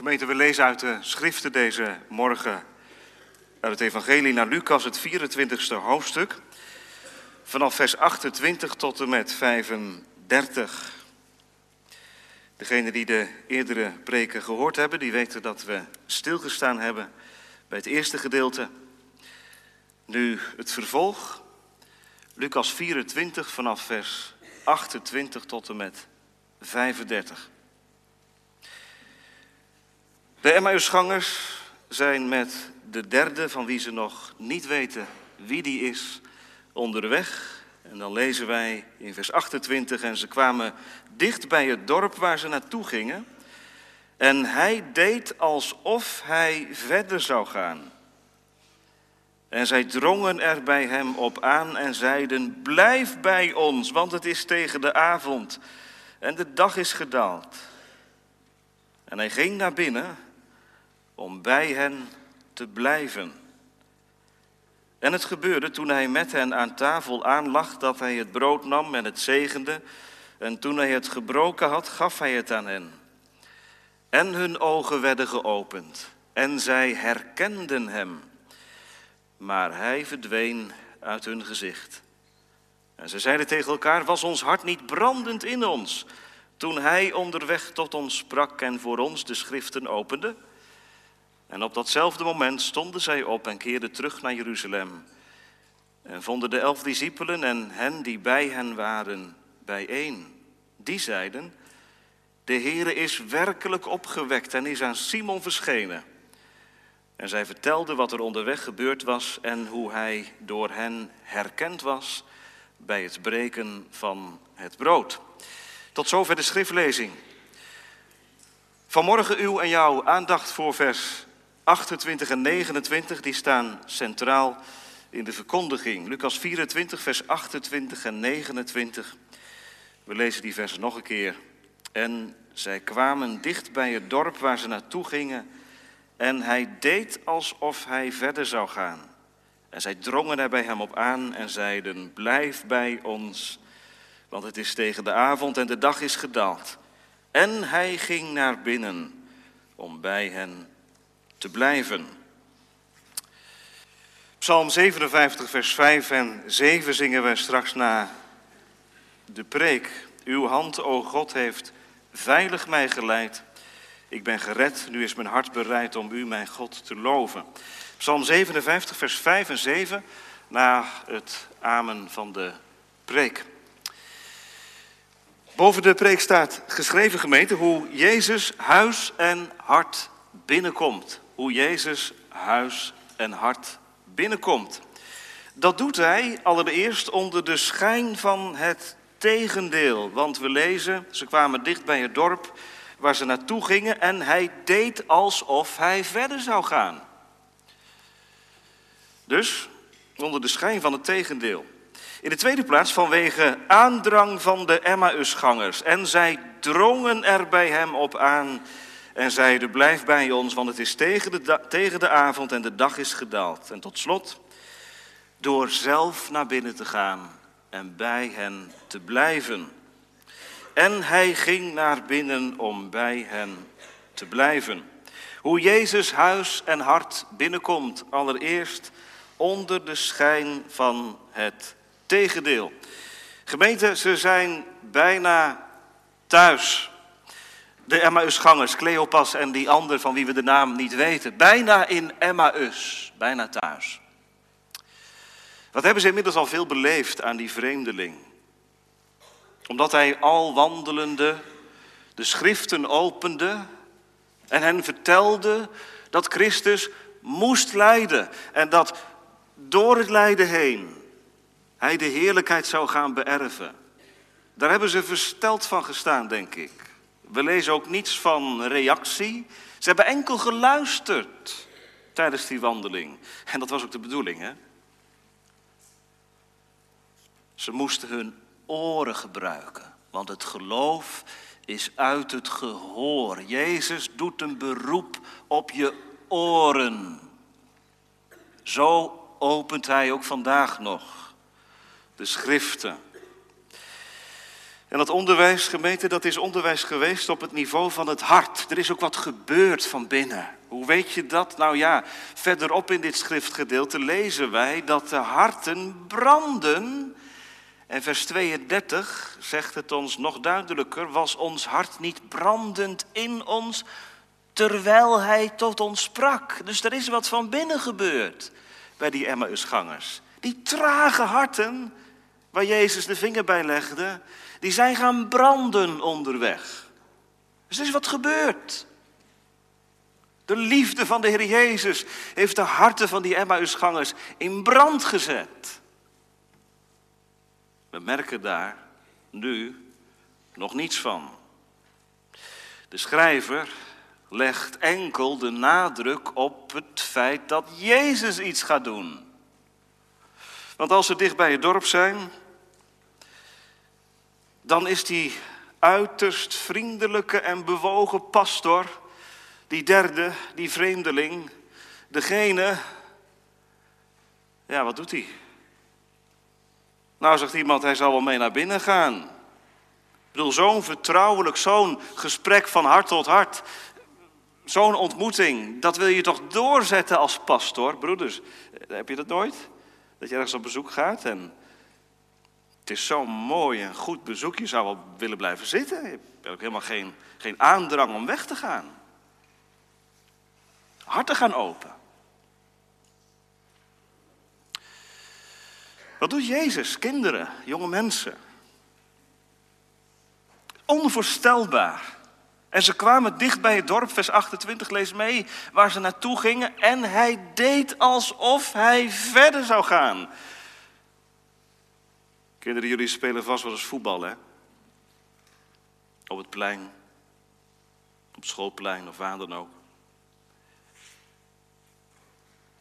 Gemeente, we lezen uit de schriften deze morgen uit het Evangelie naar Lucas, het 24ste hoofdstuk, vanaf vers 28 tot en met 35. Degenen die de eerdere preken gehoord hebben, die weten dat we stilgestaan hebben bij het eerste gedeelte. Nu het vervolg, Lucas 24 vanaf vers 28 tot en met 35. De Emmausgangers zijn met de derde, van wie ze nog niet weten wie die is, onderweg. En dan lezen wij in vers 28, en ze kwamen dicht bij het dorp waar ze naartoe gingen. En hij deed alsof hij verder zou gaan. En zij drongen er bij hem op aan en zeiden: Blijf bij ons, want het is tegen de avond en de dag is gedaald. En hij ging naar binnen om bij hen te blijven. En het gebeurde toen hij met hen aan tafel aanlag dat hij het brood nam en het zegende. En toen hij het gebroken had, gaf hij het aan hen. En hun ogen werden geopend en zij herkenden hem. Maar hij verdween uit hun gezicht. En ze zeiden tegen elkaar: Was ons hart niet brandend in ons toen hij onderweg tot ons sprak en voor ons de schriften opende? En op datzelfde moment stonden zij op en keerden terug naar Jeruzalem. En vonden de elf discipelen en hen die bij hen waren bijeen. Die zeiden, de Heere is werkelijk opgewekt en is aan Simon verschenen. En zij vertelden wat er onderweg gebeurd was en hoe hij door hen herkend was bij het breken van het brood. Tot zover de schriftlezing. Vanmorgen uw en jouw aandacht voor vers 28 en 29 die staan centraal in de verkondiging. Lucas 24, vers 28 en 29. We lezen die versen nog een keer. En zij kwamen dicht bij het dorp waar ze naartoe gingen. En hij deed alsof hij verder zou gaan. En zij drongen er bij hem op aan en zeiden: Blijf bij ons, want het is tegen de avond en de dag is gedaald. En hij ging naar binnen om bij hen te blijven. Psalm 57, vers 5 en 7 zingen we straks na de preek. Uw hand, o God, heeft veilig mij geleid. Ik ben gered, nu is mijn hart bereid om u, mijn God, te loven. Psalm 57, vers 5 en 7, na het amen van de preek. Boven de preek staat geschreven gemeente hoe Jezus huis en hart binnenkomt hoe Jezus huis en hart binnenkomt. Dat doet hij allereerst onder de schijn van het tegendeel. Want we lezen, ze kwamen dicht bij het dorp waar ze naartoe gingen en hij deed alsof hij verder zou gaan. Dus onder de schijn van het tegendeel. In de tweede plaats vanwege aandrang van de Emmausgangers. En zij drongen er bij hem op aan en zeiden, blijf bij ons, want het is tegen de, tegen de avond en de dag is gedaald. En tot slot, door zelf naar binnen te gaan en bij hen te blijven. En hij ging naar binnen om bij hen te blijven. Hoe Jezus huis en hart binnenkomt, allereerst onder de schijn van het tegendeel. Gemeente, ze zijn bijna thuis de Emmausgangers, Cleopas en die ander van wie we de naam niet weten. Bijna in Emmaus, bijna thuis. Wat hebben ze inmiddels al veel beleefd aan die vreemdeling? Omdat hij al wandelende de schriften opende en hen vertelde dat Christus moest lijden en dat door het lijden heen hij de heerlijkheid zou gaan beërven. Daar hebben ze versteld van gestaan, denk ik. We lezen ook niets van reactie. Ze hebben enkel geluisterd tijdens die wandeling. En dat was ook de bedoeling, hè? Ze moesten hun oren gebruiken, want het geloof is uit het gehoor. Jezus doet een beroep op je oren. Zo opent hij ook vandaag nog de schriften. En dat onderwijs, gemeente, dat is onderwijs geweest op het niveau van het hart. Er is ook wat gebeurd van binnen. Hoe weet je dat? Nou ja, verderop in dit schriftgedeelte lezen wij dat de harten branden. En vers 32 zegt het ons nog duidelijker: was ons hart niet brandend in ons terwijl hij tot ons sprak? Dus er is wat van binnen gebeurd bij die Emmausgangers. Die trage harten, waar Jezus de vinger bij legde, die zijn gaan branden onderweg. Dus is wat gebeurd. De liefde van de Heer Jezus heeft de harten van die Emmausgangers in brand gezet. We merken daar nu nog niets van. De schrijver legt enkel de nadruk op het feit dat Jezus iets gaat doen. Want als ze dicht bij het dorp zijn, dan is die uiterst vriendelijke en bewogen pastor, die derde, die vreemdeling, degene, ja, wat doet hij? Nou, zegt iemand, hij zal wel mee naar binnen gaan. Ik bedoel, zo'n vertrouwelijk, zo'n gesprek van hart tot hart, zo'n ontmoeting, dat wil je toch doorzetten als pastor, broeders? Heb je dat nooit? Dat je ergens op bezoek gaat en het is zo'n mooi en goed bezoek. Je zou wel willen blijven zitten. Je hebt ook helemaal geen, geen aandrang om weg te gaan. Harten gaan open. Wat doet Jezus? Kinderen, jonge mensen. Onvoorstelbaar. En ze kwamen dicht bij het dorp, vers 28, lees mee, waar ze naartoe gingen. En hij deed alsof hij verder zou gaan. Kinderen, jullie spelen vast wel eens voetbal, hè? Op het plein, op het schoolplein of waar dan ook.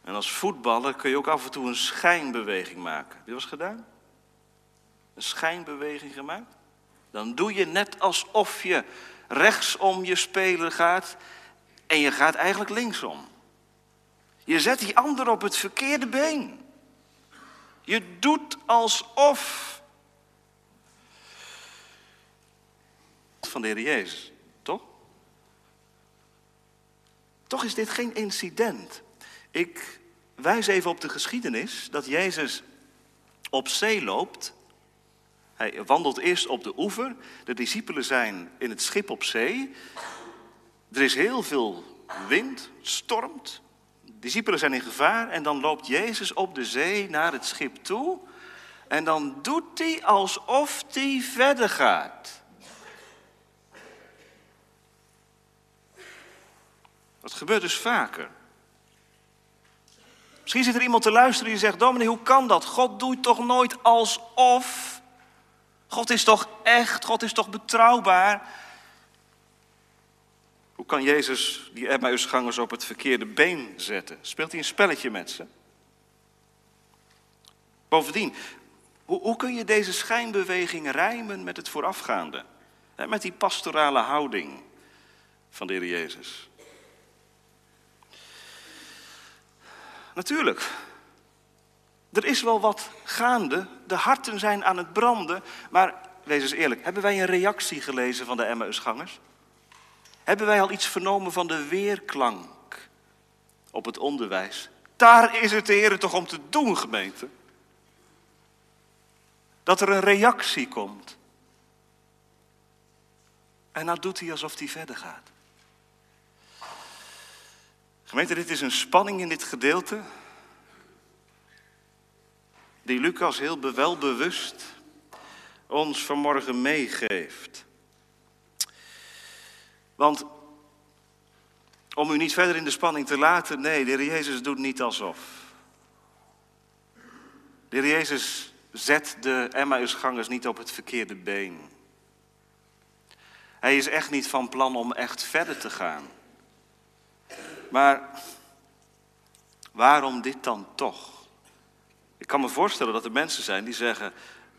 En als voetballer kun je ook af en toe een schijnbeweging maken. Heb je dat gedaan? Een schijnbeweging gemaakt? Dan doe je net alsof je rechts om je speler gaat en je gaat eigenlijk linksom. Je zet die ander op het verkeerde been. Je doet alsof. Van de Heer Jezus, toch? Toch is dit geen incident. Ik wijs even op de geschiedenis dat Jezus op zee loopt. Hij wandelt eerst op de oever. De discipelen zijn in het schip op zee. Er is heel veel wind, stormt. Discipelen zijn in gevaar en dan loopt Jezus op de zee naar het schip toe. En dan doet hij alsof hij verder gaat. Dat gebeurt dus vaker. Misschien zit er iemand te luisteren die zegt: Dominee, hoe kan dat? God doet toch nooit alsof. God is toch echt, God is toch betrouwbaar. Hoe kan Jezus die Emmausgangers op het verkeerde been zetten? Speelt hij een spelletje met ze? Bovendien, hoe, hoe kun je deze schijnbeweging rijmen met het voorafgaande? Met die pastorale houding van de Heer Jezus. Natuurlijk, er is wel wat gaande, de harten zijn aan het branden, maar wees eens eerlijk, hebben wij een reactie gelezen van de Emmausgangers? Hebben wij al iets vernomen van de weerklank op het onderwijs? Daar is het de Heer toch om te doen, gemeente. Dat er een reactie komt. En nou doet hij alsof hij verder gaat. Gemeente, dit is een spanning in dit gedeelte. Die Lucas heel welbewust ons vanmorgen meegeeft. Want om u niet verder in de spanning te laten, nee, de Heer Jezus doet niet alsof. De Heer Jezus zet de Emmausgangers niet op het verkeerde been. Hij is echt niet van plan om echt verder te gaan. Maar waarom dit dan toch? Ik kan me voorstellen dat er mensen zijn die zeggen: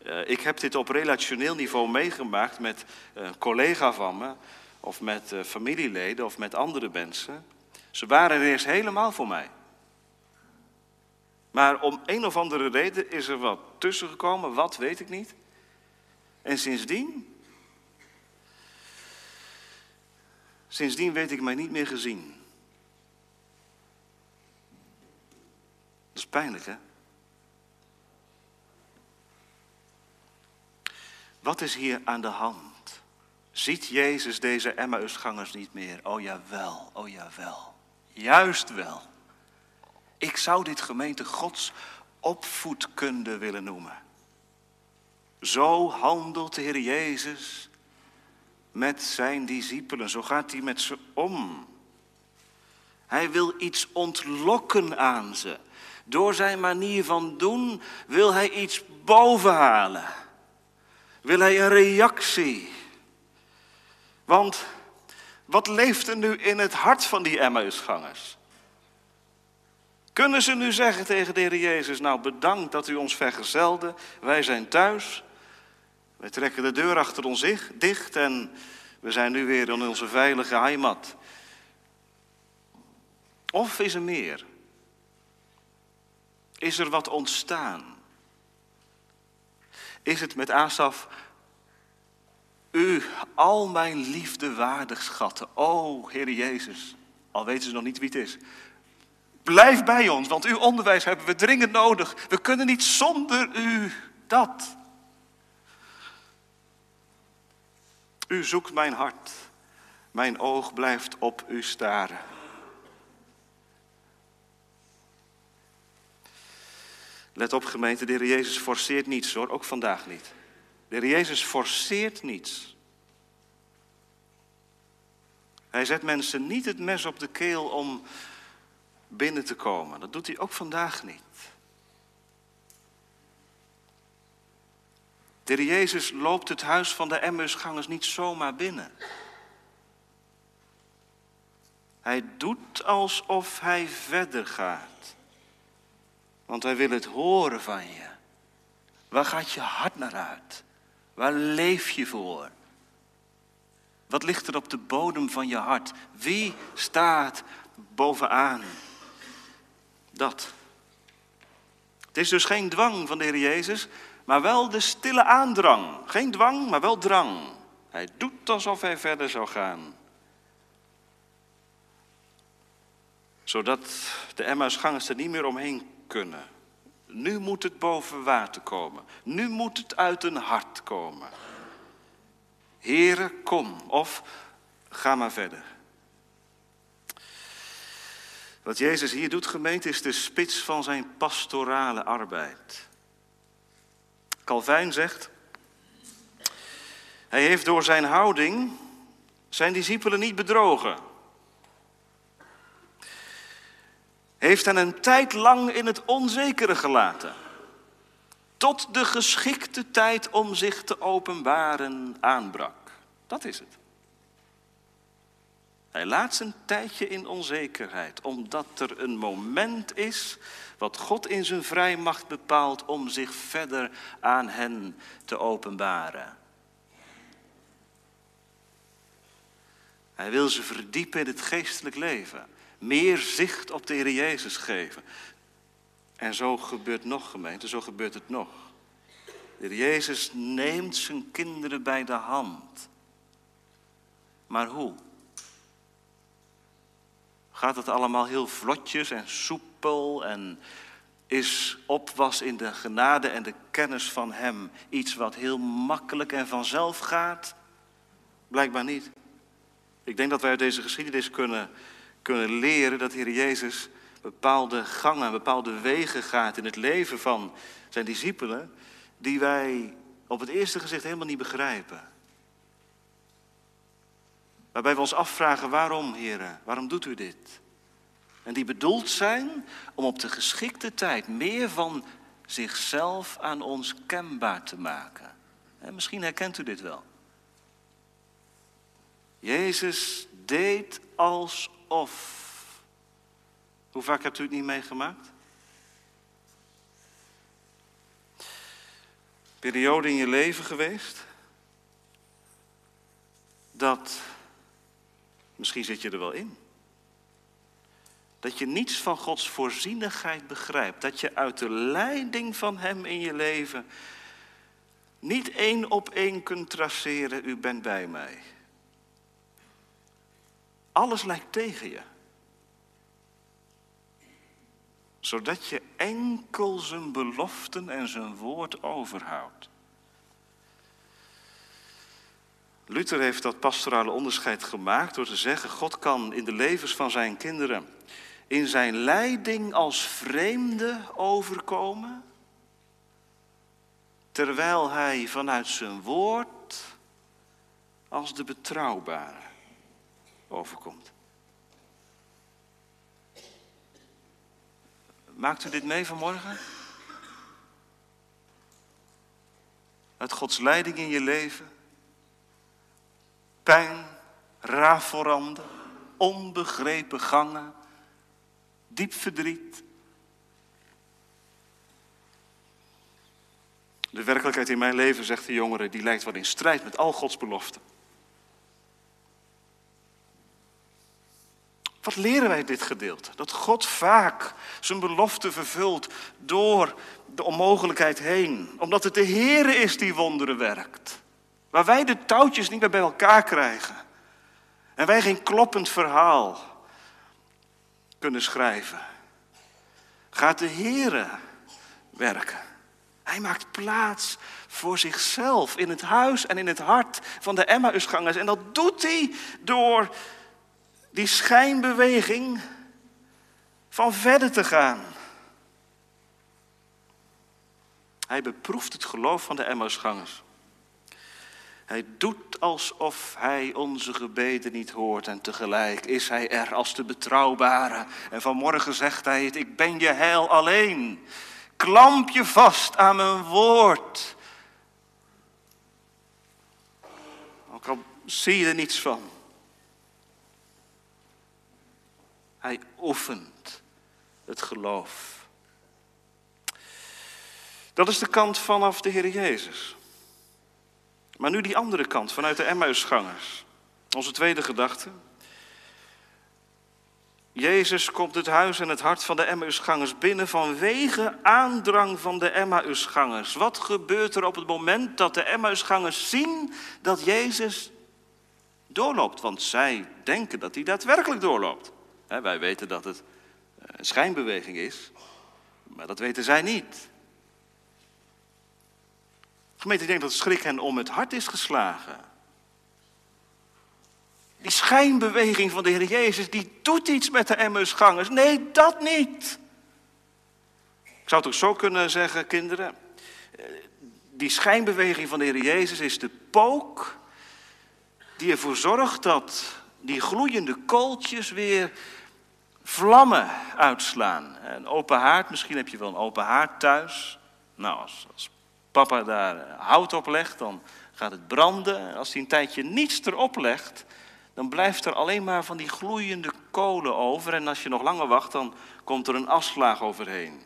uh, Ik heb dit op relationeel niveau meegemaakt met een collega van me, of met eh, familieleden of met andere mensen. Ze waren er eerst helemaal voor mij. Maar om een of andere reden is er wat tussen gekomen, wat weet ik niet. En sindsdien, sindsdien weet ik mij niet meer gezien. Dat is pijnlijk, hè? Wat is hier aan de hand? Ziet Jezus deze Emmausgangers niet meer? Oh jawel, oh jawel. Juist wel. Ik zou dit gemeente Gods opvoedkunde willen noemen. Zo handelt de Heer Jezus met zijn discipelen. Zo gaat hij met ze om. Hij wil iets ontlokken aan ze. Door zijn manier van doen wil hij iets bovenhalen. Wil hij een reactie. Want wat leeft er nu in het hart van die Emmausgangers? Kunnen ze nu zeggen tegen de Heer Jezus, nou bedankt dat u ons vergezelde, wij zijn thuis, wij trekken de deur achter ons dicht en we zijn nu weer in onze veilige heimat. Of is er meer? Is er wat ontstaan? Is het met Asaf, u al mijn liefde waardig schatten, o Heer Jezus, al weten ze nog niet wie het is. Blijf bij ons, want uw onderwijs hebben we dringend nodig. We kunnen niet zonder u dat. U zoekt mijn hart. Mijn oog blijft op u staren. Let op gemeente, de Heer Jezus forceert niets hoor, ook vandaag niet. De Jezus forceert niets. Hij zet mensen niet het mes op de keel om binnen te komen. Dat doet hij ook vandaag niet. De Heer Jezus loopt het huis van de Emmausgangers niet zomaar binnen. Hij doet alsof hij verder gaat. Want hij wil het horen van je. Waar gaat je hart naar uit? Waar leef je voor? Wat ligt er op de bodem van je hart? Wie staat bovenaan? Dat. Het is dus geen dwang van de Heer Jezus, maar wel de stille aandrang. Geen dwang, maar wel drang. Hij doet alsof hij verder zou gaan. Zodat de Emmausgangers er niet meer omheen kunnen. Nu moet het boven water komen. Nu moet het uit een hart komen. Here, kom. Of ga maar verder. Wat Jezus hier doet, gemeente, is de spits van zijn pastorale arbeid. Calvijn zegt, hij heeft door zijn houding zijn discipelen niet bedrogen. Heeft hen een tijd lang in het onzekere gelaten. Tot de geschikte tijd om zich te openbaren aanbrak. Dat is het. Hij laat zijn tijdje in onzekerheid, omdat er een moment is wat God in zijn vrijmacht bepaalt om zich verder aan hen te openbaren. Hij wil ze verdiepen in het geestelijk leven, meer zicht op de Heer Jezus geven. En zo gebeurt nog, gemeente, zo gebeurt het nog. De Heer Jezus neemt zijn kinderen bij de hand. Maar hoe? Gaat het allemaal heel vlotjes en soepel en is opwas in de genade en de kennis van Hem iets wat heel makkelijk en vanzelf gaat? Blijkbaar niet. Ik denk dat wij uit deze geschiedenis kunnen, kunnen leren dat Heer Jezus bepaalde gangen, bepaalde wegen gaat in het leven van zijn discipelen, die wij op het eerste gezicht helemaal niet begrijpen. Waarbij we ons afvragen, waarom, heren, waarom doet u dit? En die bedoeld zijn om op de geschikte tijd meer van zichzelf aan ons kenbaar te maken. En misschien herkent u dit wel. Jezus deed alsof. Hoe vaak hebt u het niet meegemaakt? Periode in je leven geweest dat Misschien zit je er wel in. Dat je niets van Gods voorzienigheid begrijpt. Dat je uit de leiding van Hem in je leven niet één op één kunt traceren, u bent bij mij. Alles lijkt tegen je. Zodat je enkel zijn beloften en zijn woord overhoudt. Luther heeft dat pastorale onderscheid gemaakt door te zeggen: God kan in de levens van zijn kinderen in zijn leiding als vreemde overkomen, terwijl hij vanuit zijn woord als de betrouwbare overkomt. Maakt u dit mee vanmorgen? Uit Gods leiding in je leven? Pijn, raforanden, onbegrepen gangen, diep verdriet. De werkelijkheid in mijn leven, zegt de jongere, die lijkt wel in strijd met al Gods beloften. Wat leren wij dit gedeelte? Dat God vaak zijn belofte vervult door de onmogelijkheid heen. Omdat het de Heere is die wonderen werkt. Waar wij de touwtjes niet meer bij elkaar krijgen. En wij geen kloppend verhaal kunnen schrijven. Gaat de Heere werken. Hij maakt plaats voor zichzelf in het huis en in het hart van de Emmausgangers. En dat doet hij door die schijnbeweging van verder te gaan. Hij beproeft het geloof van de Emmausgangers. Hij doet alsof hij onze gebeden niet hoort en tegelijk is hij er als de betrouwbare. En vanmorgen zegt hij het, ik ben je heil alleen. Klamp je vast aan mijn woord. Ook al zie je er niets van. Hij oefent het geloof. Dat is de kant vanaf de Heer Jezus. Maar nu die andere kant, vanuit de Emmausgangers. Onze tweede gedachte. Jezus komt het huis en het hart van de Emmausgangers binnen vanwege aandrang van de Emmausgangers. Wat gebeurt er op het moment dat de Emmausgangers zien dat Jezus doorloopt? Want zij denken dat hij daadwerkelijk doorloopt. Wij weten dat het een schijnbeweging is, maar dat weten zij niet. Gemeente, ik denk dat schrik hen om het hart is geslagen. Die schijnbeweging van de Heer Jezus, die doet iets met de Emmausgangers. Nee, dat niet. Ik zou het ook zo kunnen zeggen, kinderen. Die schijnbeweging van de Heer Jezus is de pook die ervoor zorgt dat die gloeiende kooltjes weer vlammen uitslaan. Een open haard, misschien heb je wel een open haard thuis. Nou, als, papa daar hout op legt, dan gaat het branden. En als hij een tijdje niets erop legt, dan blijft er alleen maar van die gloeiende kolen over. En als je nog langer wacht, dan komt er een aslaag overheen.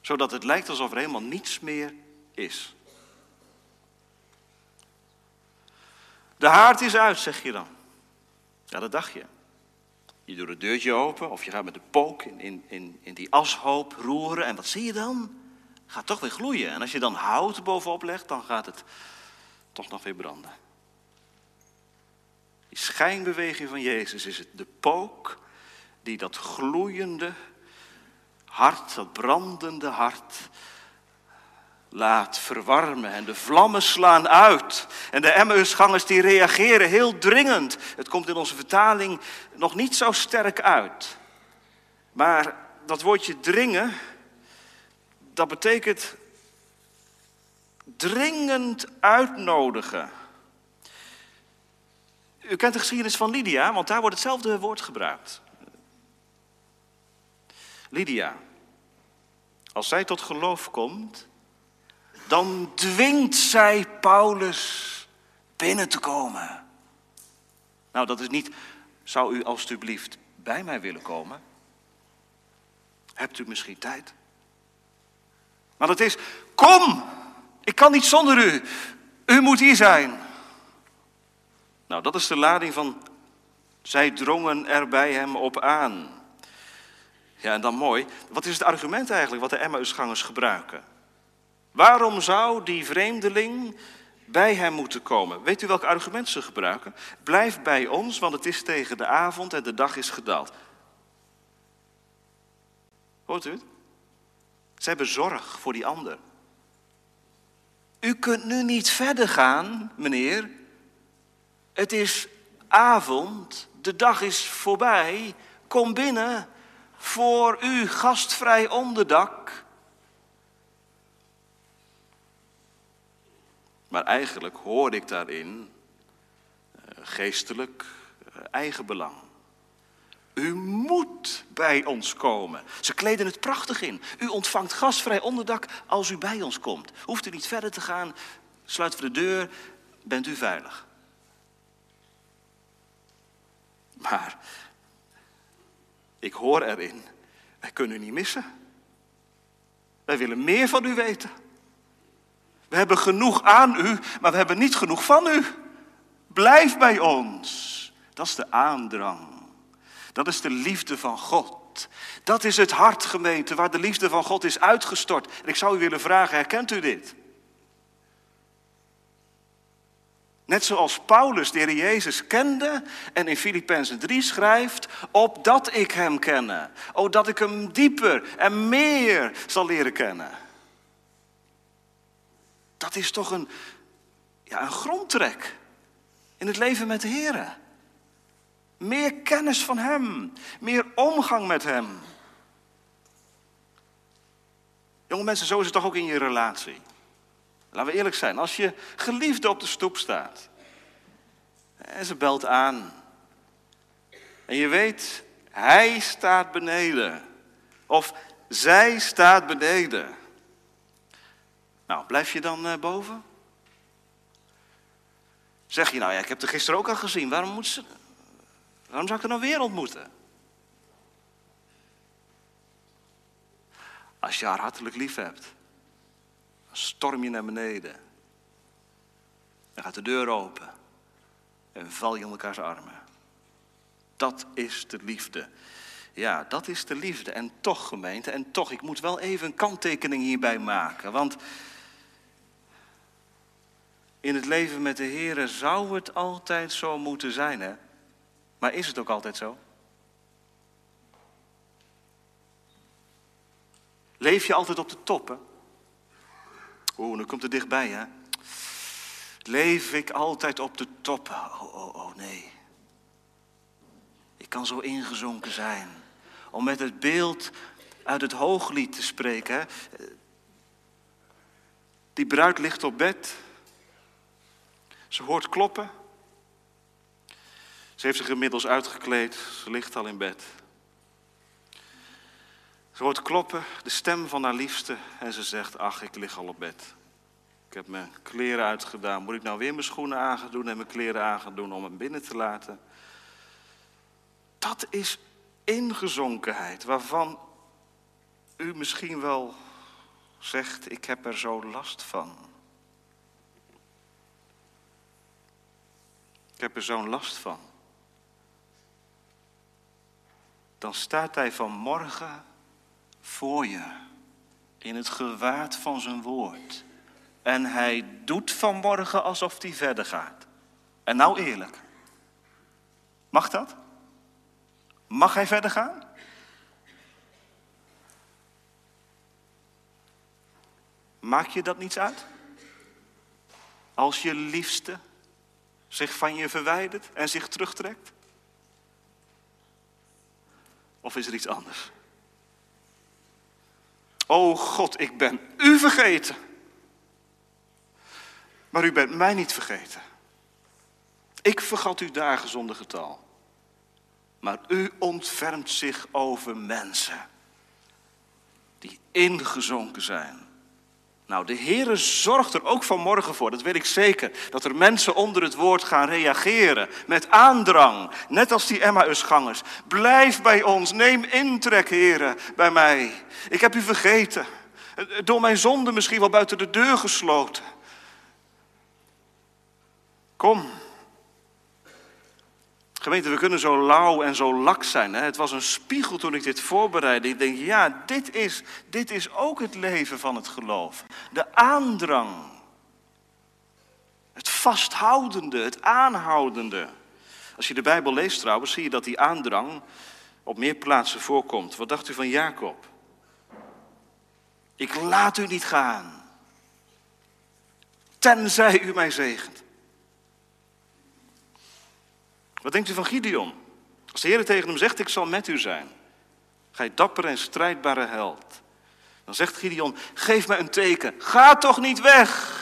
Zodat het lijkt alsof er helemaal niets meer is. De haard is uit, zeg je dan. Ja, dat dacht je. Je doet het deurtje open of je gaat met de pook in, in, in, die ashoop roeren. En wat zie je dan? gaat toch weer gloeien. En als je dan hout bovenop legt, dan gaat het toch nog weer branden. Die schijnbeweging van Jezus is het de pook die dat gloeiende hart, dat brandende hart, laat verwarmen. En de vlammen slaan uit. En de Emmausgangers die reageren heel dringend. Het komt in onze vertaling nog niet zo sterk uit. Maar dat woordje dringen, dat betekent dringend uitnodigen. U kent de geschiedenis van Lydia, want daar wordt hetzelfde woord gebruikt. Lydia, als zij tot geloof komt, dan dwingt zij Paulus binnen te komen. Nou, dat is niet, zou u alstublieft bij mij willen komen? Hebt u misschien tijd? Maar het is, kom, ik kan niet zonder u. U moet hier zijn. Nou, dat is de lading van, zij drongen er bij hem op aan. Ja, en dan mooi, wat is het argument eigenlijk wat de Emmausgangers gebruiken? Waarom zou die vreemdeling bij hem moeten komen. Weet u welk argument ze gebruiken? Blijf bij ons, want het is tegen de avond en de dag is gedaald. Hoort u het? Ze hebben zorg voor die ander. U kunt nu niet verder gaan, meneer. Het is avond, de dag is voorbij. Kom binnen voor u gastvrij onderdak. Maar eigenlijk hoor ik daarin uh, geestelijk uh, eigenbelang. U moet bij ons komen. Ze kleden het prachtig in. U ontvangt gastvrij onderdak als u bij ons komt. Hoeft u niet verder te gaan, sluiten we de deur, bent u veilig. Maar ik hoor erin, wij kunnen u niet missen. Wij willen meer van u weten. We hebben genoeg aan u, maar we hebben niet genoeg van u. Blijf bij ons. Dat is de aandrang. Dat is de liefde van God. Dat is het hart, gemeente, waar de liefde van God is uitgestort. En ik zou u willen vragen, herkent u dit? Net zoals Paulus de Heer Jezus kende en in Filippenzen 3 schrijft, opdat ik hem kenne. Oh, dat ik hem dieper en meer zal leren kennen. Dat is toch een, ja, een grondtrek in het leven met de Heer. Meer kennis van Hem, meer omgang met Hem. Jonge mensen, zo is het toch ook in je relatie. Laten we eerlijk zijn, als je geliefde op de stoep staat en ze belt aan en je weet, hij staat beneden of zij staat beneden. Nou, blijf je dan uh, boven? Zeg je nou, ja, ik heb er gisteren ook al gezien, waarom, moet ze, waarom zou ik er nou weer ontmoeten? Als je haar hartelijk lief hebt, dan storm je naar beneden. Dan gaat de deur open en val je in elkaars armen. Dat is de liefde. Ja, dat is de liefde. En toch, gemeente, en toch, ik moet wel even een kanttekening hierbij maken. Want in het leven met de Heer zou het altijd zo moeten zijn, hè? Maar is het ook altijd zo? Leef je altijd op de top, hè? Oeh, nu komt het dichtbij, hè? Leef ik altijd op de top? Oh, oh, oh, nee. Ik kan zo ingezonken zijn. Om met het beeld uit het hooglied te spreken. Hè? Die bruid ligt op bed. Ze hoort kloppen. Ze heeft zich inmiddels uitgekleed. Ze ligt al in bed. Ze hoort kloppen, de stem van haar liefste. En ze zegt, ach, ik lig al op bed. Ik heb mijn kleren uitgedaan. Moet ik nou weer mijn schoenen aan doen en mijn kleren aan gaan doen om hem binnen te laten? Dat is ingezonkenheid waarvan u misschien wel zegt, ik heb er zo last van. Ik heb er zo'n last van. Dan staat hij vanmorgen voor je in het gewaad van zijn woord. En hij doet vanmorgen alsof hij verder gaat. En nou eerlijk. Mag dat? Mag hij verder gaan? Maak je dat niets uit? Als je liefste zich van je verwijdert en zich terugtrekt? Of is er iets anders? O God, ik ben u vergeten. Maar u bent mij niet vergeten. Ik vergat uw dagen zonder getal. Maar u ontfermt zich over mensen die ingezonken zijn. Nou, de Heere zorgt er ook vanmorgen voor, dat weet ik zeker, dat er mensen onder het woord gaan reageren met aandrang, net als die Emmausgangers. Blijf bij ons, neem intrek, Heere, bij mij. Ik heb u vergeten, door mijn zonde misschien wel buiten de deur gesloten. Kom. Gemeente, we kunnen zo lauw en zo lak zijn. Hè? Het was een spiegel toen ik dit voorbereidde. Ik denk, ja, dit is, dit is ook het leven van het geloof. De aandrang. vasthoudende, het aanhoudende. Als je de Bijbel leest trouwens, zie je dat die aandrang op meer plaatsen voorkomt. Wat dacht u van Jacob? Ik laat u niet gaan, tenzij u mij zegent. Wat denkt u van Gideon? Als de Heer tegen hem zegt, ik zal met u zijn. Gij dapper en strijdbare held. Dan zegt Gideon, geef me een teken. Ga toch niet weg.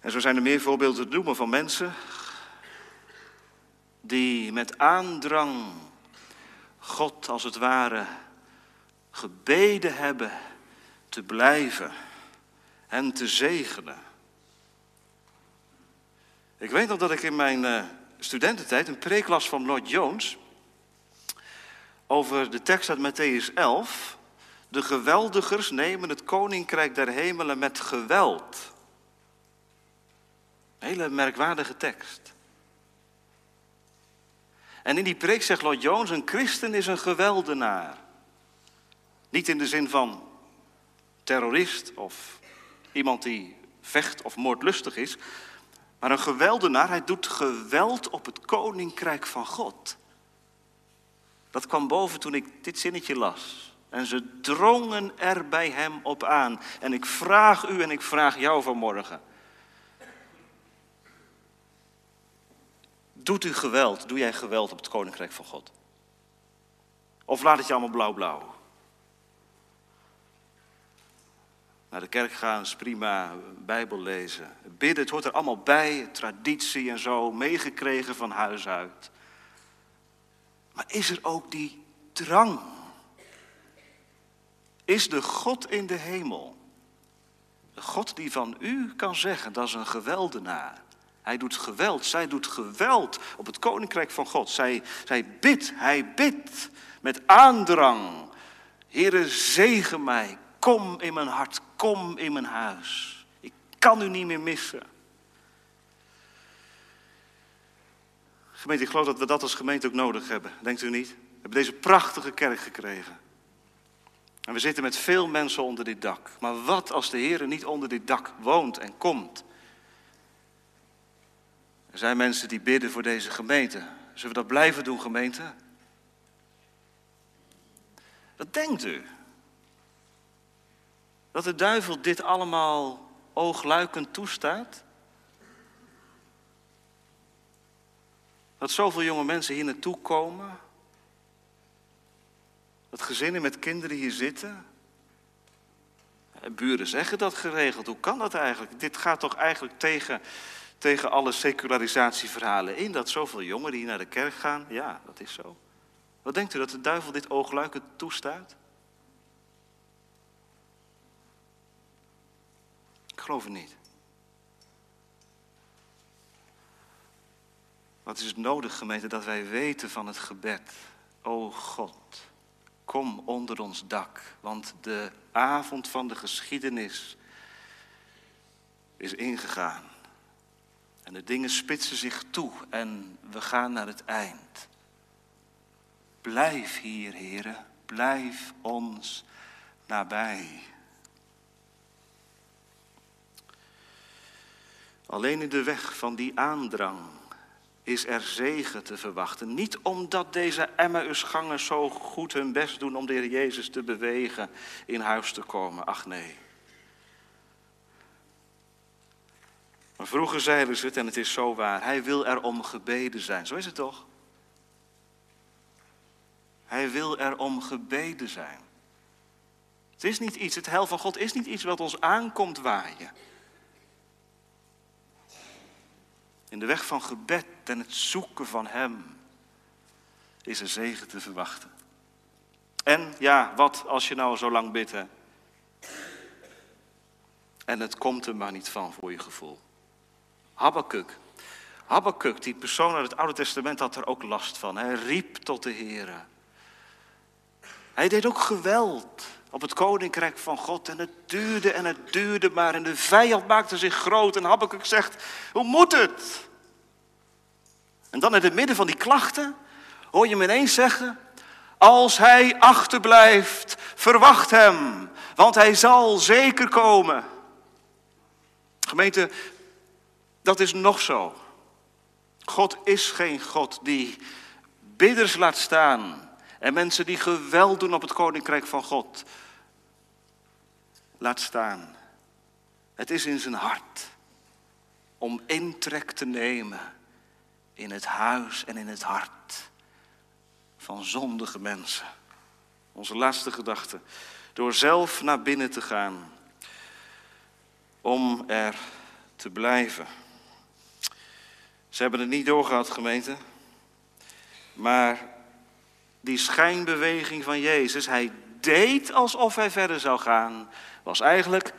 En zo zijn er meer voorbeelden te noemen van mensen die met aandrang God als het ware gebeden hebben te blijven en te zegenen. Ik weet nog dat ik in mijn uh, studententijd een preek las van Lloyd Jones over de tekst uit Matthäus 11. De geweldigers nemen het koninkrijk der hemelen met geweld. Een hele merkwaardige tekst. En in die preek zegt Lloyd Jones, een christen is een geweldenaar. Niet in de zin van terrorist of iemand die vecht of moordlustig is, maar een geweldenaar, hij doet geweld op het koninkrijk van God. Dat kwam boven toen ik dit zinnetje las. En ze drongen er bij hem op aan. En ik vraag u en ik vraag jou vanmorgen. Doet u geweld, doe jij geweld op het koninkrijk van God? Of laat het je allemaal blauw-blauw? Naar de kerk gaan is prima, Bijbel lezen. Bidden, het hoort er allemaal bij, traditie en zo, meegekregen van huis uit. Maar is er ook die drang? Is de God in de hemel, de God die van u kan zeggen, dat is een geweldenaar. Hij doet geweld, zij doet geweld op het koninkrijk van God. Zij, zij bidt, hij bidt met aandrang. Heere, zegen mij, kom in mijn hart, kom in mijn huis. Ik kan u niet meer missen. Gemeente, ik geloof dat we dat als gemeente ook nodig hebben. Denkt u niet? We hebben deze prachtige kerk gekregen. En we zitten met veel mensen onder dit dak. Maar wat als de Heer niet onder dit dak woont en komt? Er zijn mensen die bidden voor deze gemeente. Zullen we dat blijven doen, gemeente? Wat denkt u? Dat de duivel dit allemaal oogluikend toestaat? Dat zoveel jonge mensen hier naartoe komen? Dat gezinnen met kinderen hier zitten? buren zeggen dat geregeld. Hoe kan dat eigenlijk? Dit gaat toch eigenlijk tegen tegen alle secularisatieverhalen in. Dat zoveel jongeren hier naar de kerk gaan. Ja, dat is zo. Wat denkt u dat de duivel dit oogluikend toestaat? Ik geloof het niet. Wat is het nodig, gemeente, dat wij weten van het gebed? O God, kom onder ons dak, want de avond van de geschiedenis is ingegaan. En de dingen spitsen zich toe en we gaan naar het eind. Blijf hier, heren, blijf ons nabij. Alleen in de weg van die aandrang is er zegen te verwachten. Niet omdat deze Emmausgangers zo goed hun best doen om de Heer Jezus te bewegen in huis te komen. Ach nee. Maar vroeger zeiden ze het, en het is zo waar, hij wil er om gebeden zijn. Zo is het toch? Hij wil er om gebeden zijn. Het is niet iets, het hel van God is niet iets wat ons aankomt waaien. In de weg van gebed en het zoeken van Hem is er zegen te verwachten. En ja, wat als je nou zo lang bidt, hè? En het komt er maar niet van voor je gevoel. Habakkuk. Habakkuk, die persoon uit het Oude Testament, had er ook last van. Hij riep tot de Heer. Hij deed ook geweld op het koninkrijk van God. En het duurde en het duurde maar. En de vijand maakte zich groot. En Habakkuk zegt, hoe moet het? En dan in het midden van die klachten hoor je hem ineens zeggen... Als hij achterblijft, verwacht hem, want hij zal zeker komen. Gemeente, dat is nog zo. God is geen God die bidders laat staan en mensen die geweld doen op het koninkrijk van God laat staan. Het is in zijn hart om intrek te nemen in het huis en in het hart van zondige mensen. Onze laatste gedachte. Door zelf naar binnen te gaan. Om er te blijven. Ze hebben het niet doorgehad, gemeente. Maar die schijnbeweging van Jezus, hij deed alsof hij verder zou gaan, was eigenlijk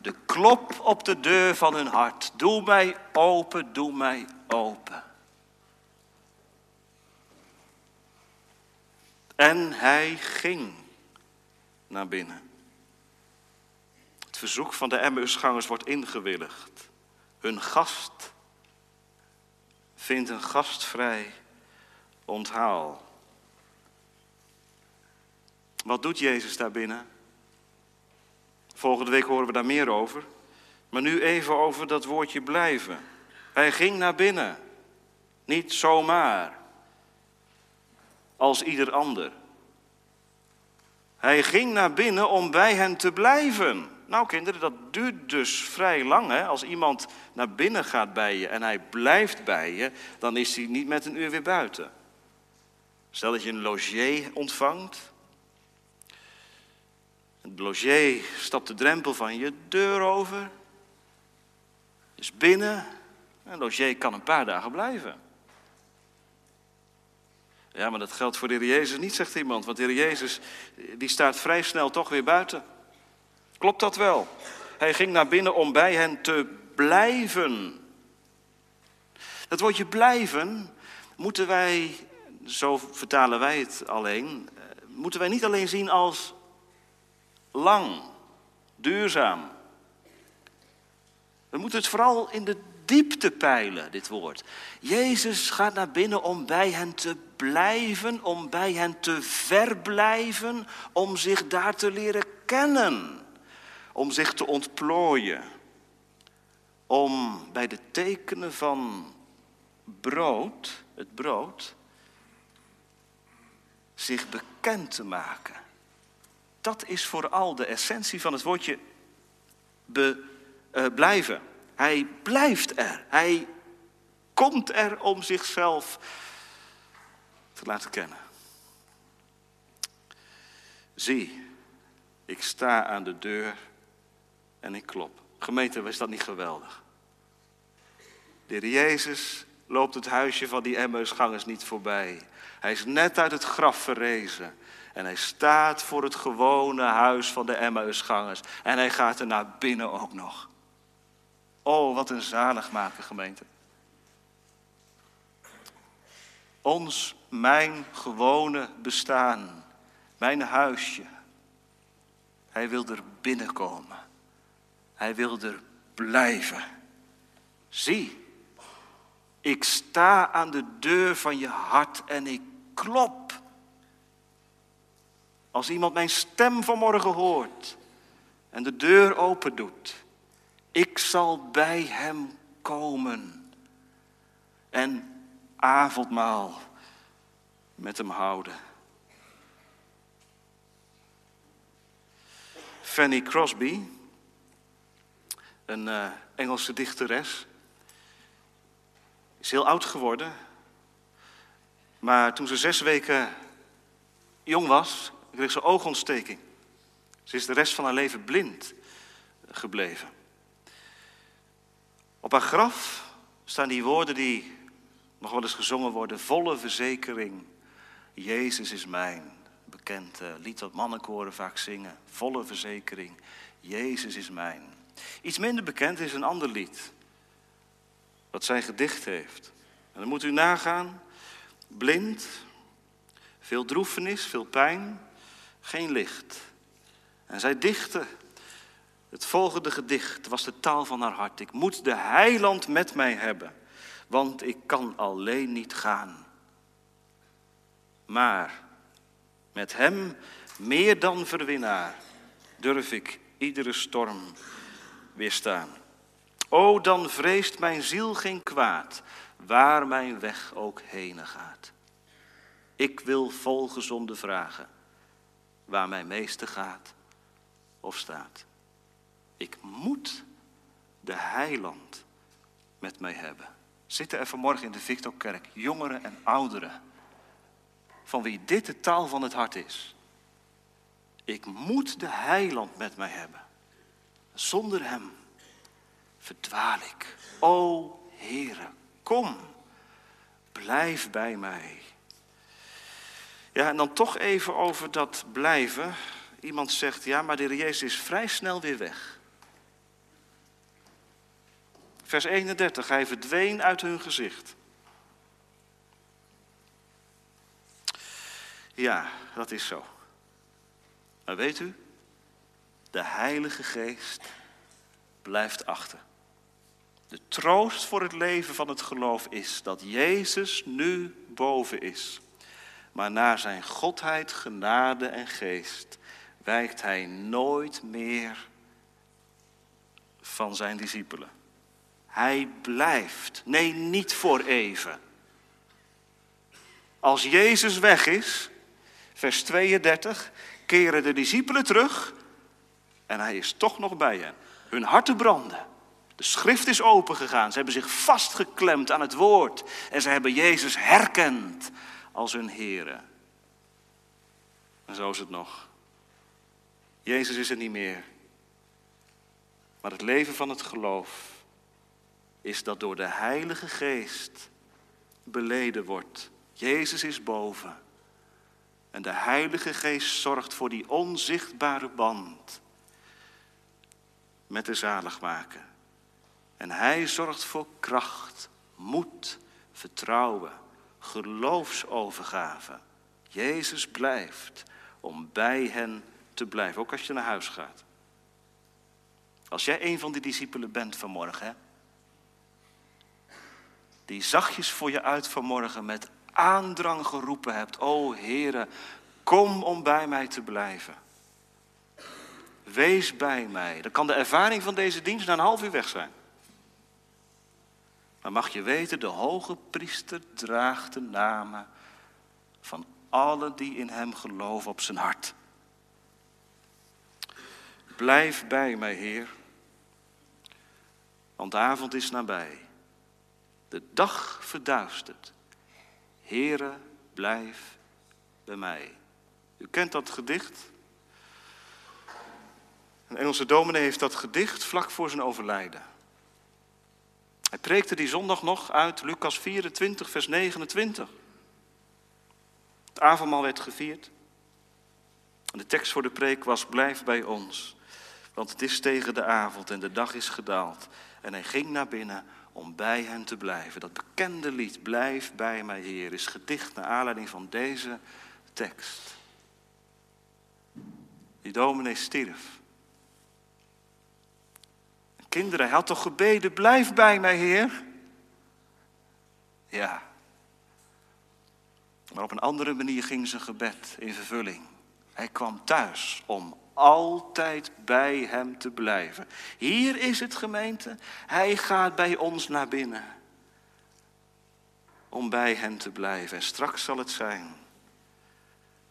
de klop op de deur van hun hart. Doe mij open, doe mij open. En hij ging naar binnen. Het verzoek van de Emmausgangers wordt ingewilligd. Hun gast vindt een gastvrij onthaal. Wat doet Jezus daar binnen? Volgende week horen we daar meer over. Maar nu even over dat woordje blijven. Hij ging naar binnen. Niet zomaar. Als ieder ander. Hij ging naar binnen om bij hen te blijven. Nou kinderen, dat duurt dus vrij lang. Hè? Als iemand naar binnen gaat bij je en hij blijft bij je, dan is hij niet met een uur weer buiten. Stel dat je een logier ontvangt. Het logier stapt de drempel van je deur over. Is binnen. Een logier kan een paar dagen blijven. Ja, maar dat geldt voor de Heer Jezus niet, zegt iemand. Want de Heer Jezus die staat vrij snel toch weer buiten. Klopt dat wel? Hij ging naar binnen om bij hen te blijven. Dat woordje blijven moeten wij, zo vertalen wij het alleen, eh, moeten wij niet alleen zien als lang, duurzaam. We moeten het vooral in de diepte peilen, dit woord. Jezus gaat naar binnen om bij hen te blijven, om bij hen te verblijven, om zich daar te leren kennen, om zich te ontplooien, om bij de tekenen van brood, het brood, zich bekend te maken. Dat is vooral de essentie van het woordje be, uh, blijven. Hij blijft er. Hij komt er om zichzelf te laten kennen. Zie, ik sta aan de deur en ik klop. Gemeente, is dat niet geweldig? De heer Jezus loopt het huisje van die Emmausgangers niet voorbij. Hij is net uit het graf verrezen. En hij staat voor het gewone huis van de Emmausgangers. En hij gaat er naar binnen ook nog. Oh, wat een zaligmaker gemeente. Ons, mijn gewone bestaan, mijn huisje. Hij wil er binnenkomen. Hij wil er blijven. Zie, ik sta aan de deur van je hart en ik klop. Als iemand mijn stem vanmorgen hoort en de deur open doet, ik zal bij hem komen en avondmaal met hem houden. Fanny Crosby, een uh, Engelse dichteres, is heel oud geworden. Maar toen ze zes weken jong was, kreeg ze oogontsteking. Ze is de rest van haar leven blind gebleven. Op haar graf staan die woorden die nog wel eens gezongen worden. Volle verzekering, Jezus is mijn. Bekend lied dat mannenkoren vaak zingen. Volle verzekering, Jezus is mijn. Iets minder bekend is een ander lied. Wat zij gedicht heeft. En dan moet u nagaan. Blind, veel droefenis, veel pijn, geen licht. En zij dichtte het volgende gedicht was de taal van haar hart. Ik moet de heiland met mij hebben, want ik kan alleen niet gaan. Maar met hem meer dan verwinnaar durf ik iedere storm weerstaan. O, dan vreest mijn ziel geen kwaad, waar mijn weg ook heen gaat. Ik wil volgezonde vragen, waar mijn meeste gaat of staat. Ik moet de heiland met mij hebben. Zitten er vanmorgen in de Victorkerk jongeren en ouderen, van wie dit de taal van het hart is. Ik moet de heiland met mij hebben. Zonder hem verdwaal ik. O Heere, kom, blijf bij mij. Ja, en dan toch even over dat blijven. Iemand zegt, ja, maar de Heer Jezus is vrij snel weer weg. Vers 31, hij verdween uit hun gezicht. Ja, dat is zo. Maar weet u, de Heilige Geest blijft achter. De troost voor het leven van het geloof is dat Jezus nu boven is. Maar naar zijn godheid, genade en geest wijkt hij nooit meer van zijn discipelen. Hij blijft. Nee, niet voor even. Als Jezus weg is, vers 32, keren de discipelen terug en hij is toch nog bij hen. Hun harten branden. De schrift is opengegaan. Ze hebben zich vastgeklemd aan het woord. En ze hebben Jezus herkend als hun Here. En zo is het nog. Jezus is er niet meer. Maar het leven van het geloof is dat door de Heilige Geest beleden wordt. Jezus is boven. En de Heilige Geest zorgt voor die onzichtbare band met de zaligmaker. En hij zorgt voor kracht, moed, vertrouwen, geloofsovergave. Jezus blijft om bij hen te blijven, ook als je naar huis gaat. Als jij een van die discipelen bent vanmorgen, die zachtjes voor je uit vanmorgen met aandrang geroepen hebt, o Heere, kom om bij mij te blijven. Wees bij mij. Dan kan de ervaring van deze dienst na een half uur weg zijn. Maar mag je weten, de hoge priester draagt de namen van allen die in hem geloven op zijn hart. Blijf bij mij, Heer, want de avond is nabij. De dag verduistert. Heere, blijf bij mij. U kent dat gedicht? Een Engelse dominee heeft dat gedicht vlak voor zijn overlijden. Hij preekte die zondag nog uit Lucas 24, vers 29. Het avondmaal werd gevierd. En de tekst voor de preek was: Blijf bij ons, want het is tegen de avond en de dag is gedaald. En hij ging naar binnen om bij hen te blijven. Dat bekende lied, Blijf bij mij, Heer, is gedicht naar aanleiding van deze tekst. Die dominee stierf. Kinderen, hij had toch gebeden, blijf bij mij, Heer? Ja. Maar op een andere manier ging zijn gebed in vervulling. Hij kwam thuis om altijd bij hem te blijven. Hier is het gemeente. Hij gaat bij ons naar binnen. Om bij hem te blijven. En straks zal het zijn.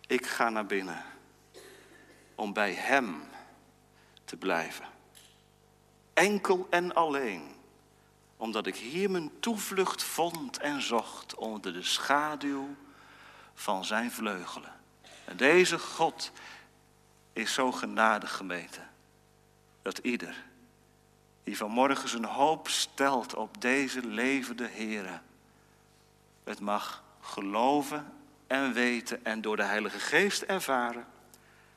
Ik ga naar binnen. Om bij hem te blijven. Enkel en alleen omdat ik hier mijn toevlucht vond en zocht onder de schaduw van zijn vleugelen. En deze God is zo genadig gemeten dat ieder die vanmorgen zijn hoop stelt op deze levende Here, het mag geloven en weten en door de Heilige Geest ervaren,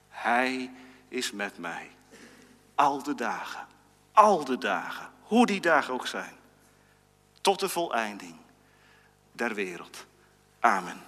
Hij is met mij. Al de dagen, al de dagen, hoe die dagen ook zijn, tot de voleinding der wereld. Amen.